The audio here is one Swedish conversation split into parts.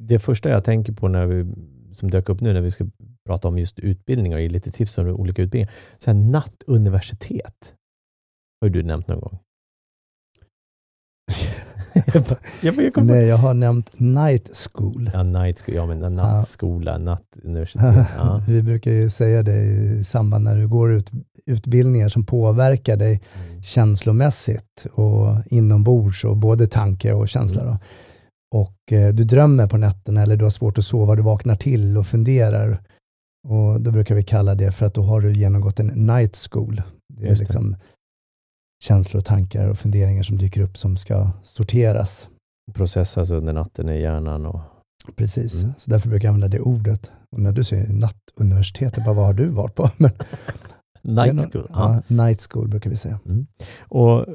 Det första jag tänker på när vi, som dök upp nu när vi ska prata om just utbildningar och ge lite tips om olika utbildningar. Så här, nattuniversitet har du nämnt någon gång? jag, jag, jag Nej, jag har nämnt night school. Ja, night school. Ja, men nattskola, ja. nattuniversitet. Ja. Vi brukar ju säga det i samband när du går ut utbildningar som påverkar dig mm. känslomässigt och inombords och både tanke och känsla. Mm. Och eh, du drömmer på nätterna eller du har svårt att sova, du vaknar till och funderar. Och då brukar vi kalla det för att då har du genomgått en night school. Det är liksom känslor, tankar och funderingar som dyker upp som ska sorteras. Processas under natten i hjärnan. Och... Precis, mm. så därför brukar jag använda det ordet. Och när du säger nattuniversitetet, bara vad har du varit på? Men, night school. Ja, ja, night school brukar vi säga. Mm. Och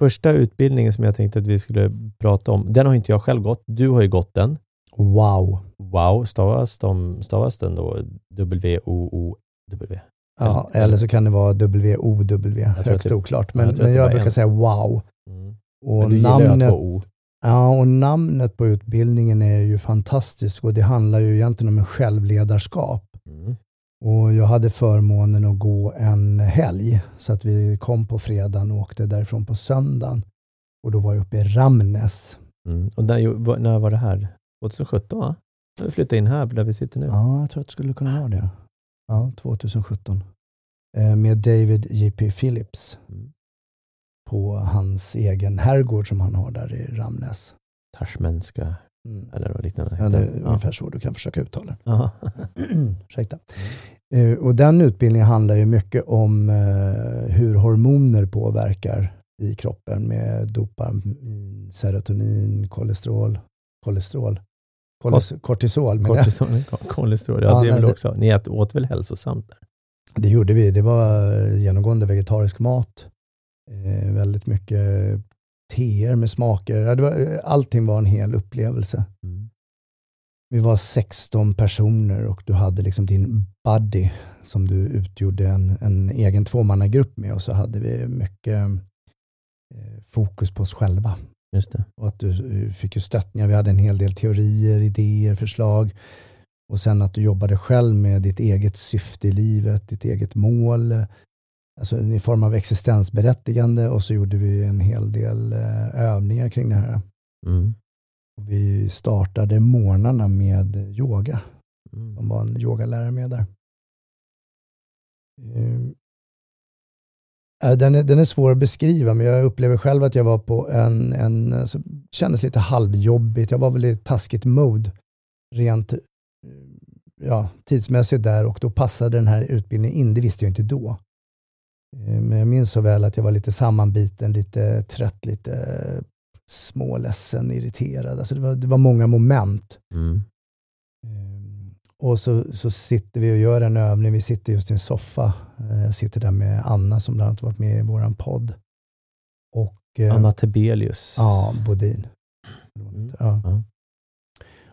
första utbildningen som jag tänkte att vi skulle prata om, den har inte jag själv gått. Du har ju gått den. Wow. Wow, stavas, de, stavas den då W-O-O-W? Ja, eller så kan det vara W-O-W, högst det, oklart. Men jag, men jag brukar en. säga wow. Mm. Och namnet. Ja, och namnet på utbildningen är ju fantastiskt och det handlar ju egentligen om en självledarskap. Mm. Och jag hade förmånen att gå en helg, så att vi kom på fredagen och åkte därifrån på söndagen. Och då var jag uppe i Ramnäs. Mm. Och när, när var det här? 2017 va? Vi flyttade in här där vi sitter nu. Ja, jag tror att det skulle kunna vara det. Ja, 2017. Eh, med David J.P. Phillips. Mm. På hans egen herrgård som han har där i Ramnäs. Tashmenska Mm. Eller något liknande. Ja, det är ja. ungefär så du kan försöka uttala det. Ursäkta. Mm. Uh, och den utbildningen handlar ju mycket om uh, hur hormoner påverkar i kroppen med dopamin, serotonin, kolesterol, kolesterol, Koles, kortisol. Kortisol, kolesterol, ja, ja det är väl också. Ni åt väl hälsosamt? Där? Det gjorde vi. Det var genomgående vegetarisk mat. Eh, väldigt mycket teer med smaker. Allting var en hel upplevelse. Mm. Vi var 16 personer och du hade liksom din buddy som du utgjorde en, en egen tvåmannagrupp med och så hade vi mycket eh, fokus på oss själva. Just det. Och att du eh, fick ju stöttningar. Vi hade en hel del teorier, idéer, förslag. Och sen att du jobbade själv med ditt eget syfte i livet, ditt eget mål, alltså i form av existensberättigande och så gjorde vi en hel del eh, övningar kring det här. Mm. Vi startade morgnarna med yoga. Mm. De var en yogalärare med där. Ehm, äh, den är, den är svår att beskriva, men jag upplever själv att jag var på en, en alltså, kändes lite halvjobbigt. Jag var väl i taskigt mode rent ja, tidsmässigt där och då passade den här utbildningen in. Det visste jag inte då. Eh, men jag minns så väl att jag var lite sammanbiten, lite trött, lite småledsen, irriterad. Alltså det, var, det var många moment. Mm. Ehm, och så, så sitter vi och gör en övning. Vi sitter just i en soffa. Eh, jag sitter där med Anna som bland annat varit med i vår podd. Och, eh, Anna Tebelius. Ja, Bodin. Mm. Ja.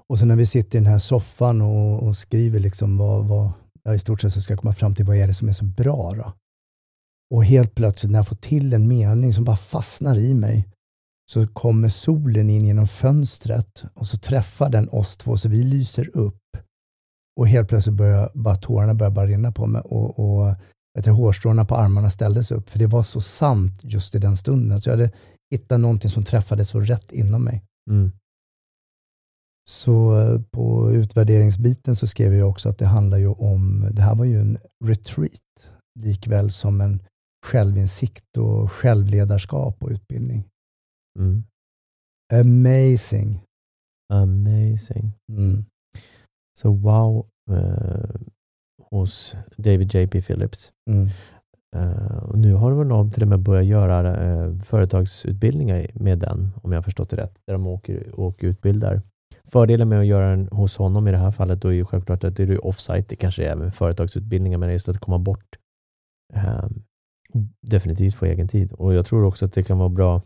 Och så när vi sitter i den här soffan och, och skriver liksom vad, vad, ja, i stort sett så ska jag komma fram till vad är det som är så bra då? Och helt plötsligt när jag får till en mening som bara fastnar i mig så kommer solen in genom fönstret och så träffar den oss två så vi lyser upp. Och helt plötsligt börjar bara tårarna börjar bara rinna på mig och, och vet du, hårstråna på armarna ställdes upp. För det var så sant just i den stunden. Så jag hade hittat någonting som träffade så rätt inom mig. Mm. Så eh, på utvärderingsbiten så skrev jag också att det handlar ju om, det här var ju en retreat, likväl som en självinsikt och självledarskap och utbildning. Mm. Amazing. Amazing. Mm. Så wow eh, hos David J.P. Phillips. Mm. Uh, och nu har de till och med börjat göra uh, företagsutbildningar med den, om jag har förstått det rätt, där de åker och utbildar Fördelen med att göra den hos honom i det här fallet då är ju självklart att det är offsite. Det kanske är även företagsutbildningar, men just att komma bort eh, definitivt få egen tid. Och jag tror också att det kan vara bra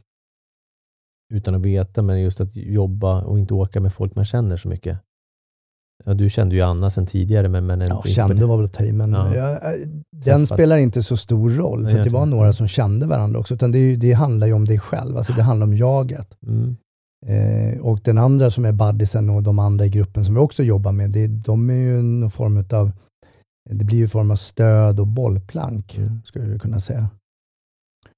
utan att veta, men just att jobba och inte åka med folk man känner så mycket. Ja, du kände ju Anna sedan tidigare. Men, men ja, kände var väl att ta i, men ja. jag, äh, den spelar inte så stor roll, för det var några som kände varandra också. Utan det, det handlar ju om dig själv, alltså det handlar om jaget. Mm. Eh, och den andra som är buddisen och de andra i gruppen som vi också jobbar med, det, de är ju någon form av, det blir ju form av stöd och bollplank, mm. skulle jag kunna säga.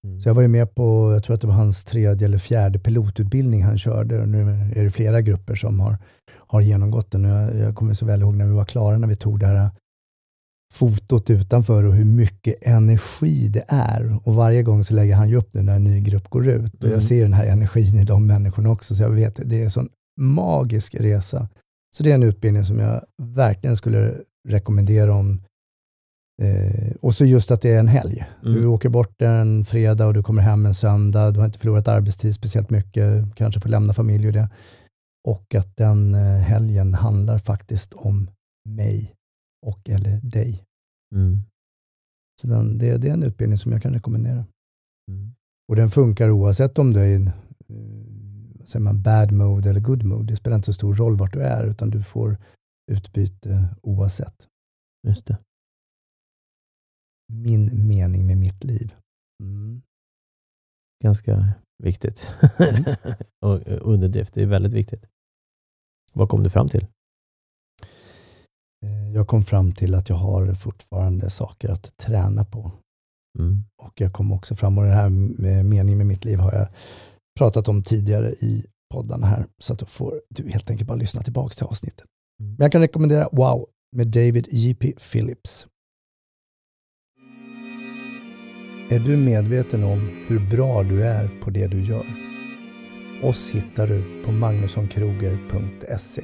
Mm. Så jag var ju med på, jag tror att det var hans tredje eller fjärde pilotutbildning han körde. Och nu är det flera grupper som har, har genomgått den. Jag, jag kommer så väl ihåg när vi var klara, när vi tog det här fotot utanför och hur mycket energi det är. Och varje gång så lägger han ju upp det när en ny grupp går ut. Och jag mm. ser den här energin i de människorna också, så jag vet, det är en sån magisk resa. Så det är en utbildning som jag verkligen skulle rekommendera om Eh, och så just att det är en helg. Mm. Du åker bort en fredag och du kommer hem en söndag. Du har inte förlorat arbetstid speciellt mycket, kanske får lämna familj och det. Och att den eh, helgen handlar faktiskt om mig och eller dig. Mm. Så den, det, det, är en utbildning som jag kan rekommendera. Mm. Och den funkar oavsett om du är i eh, säger man, bad mode eller good mode. Det spelar inte så stor roll vart du är, utan du får utbyte oavsett. Just det min mening med mitt liv. Mm. Ganska viktigt. Mm. och underdrift, det är väldigt viktigt. Vad kom du fram till? Eh, jag kom fram till att jag har fortfarande saker att träna på. Mm. Och jag kom också fram, och det här med mening med mitt liv har jag pratat om tidigare i poddarna här, så att då får du helt enkelt bara lyssna tillbaka till avsnittet. Mm. Men jag kan rekommendera Wow med David J.P. Phillips. Är du medveten om hur bra du är på det du gör? Oss hittar du på magnussonkroger.se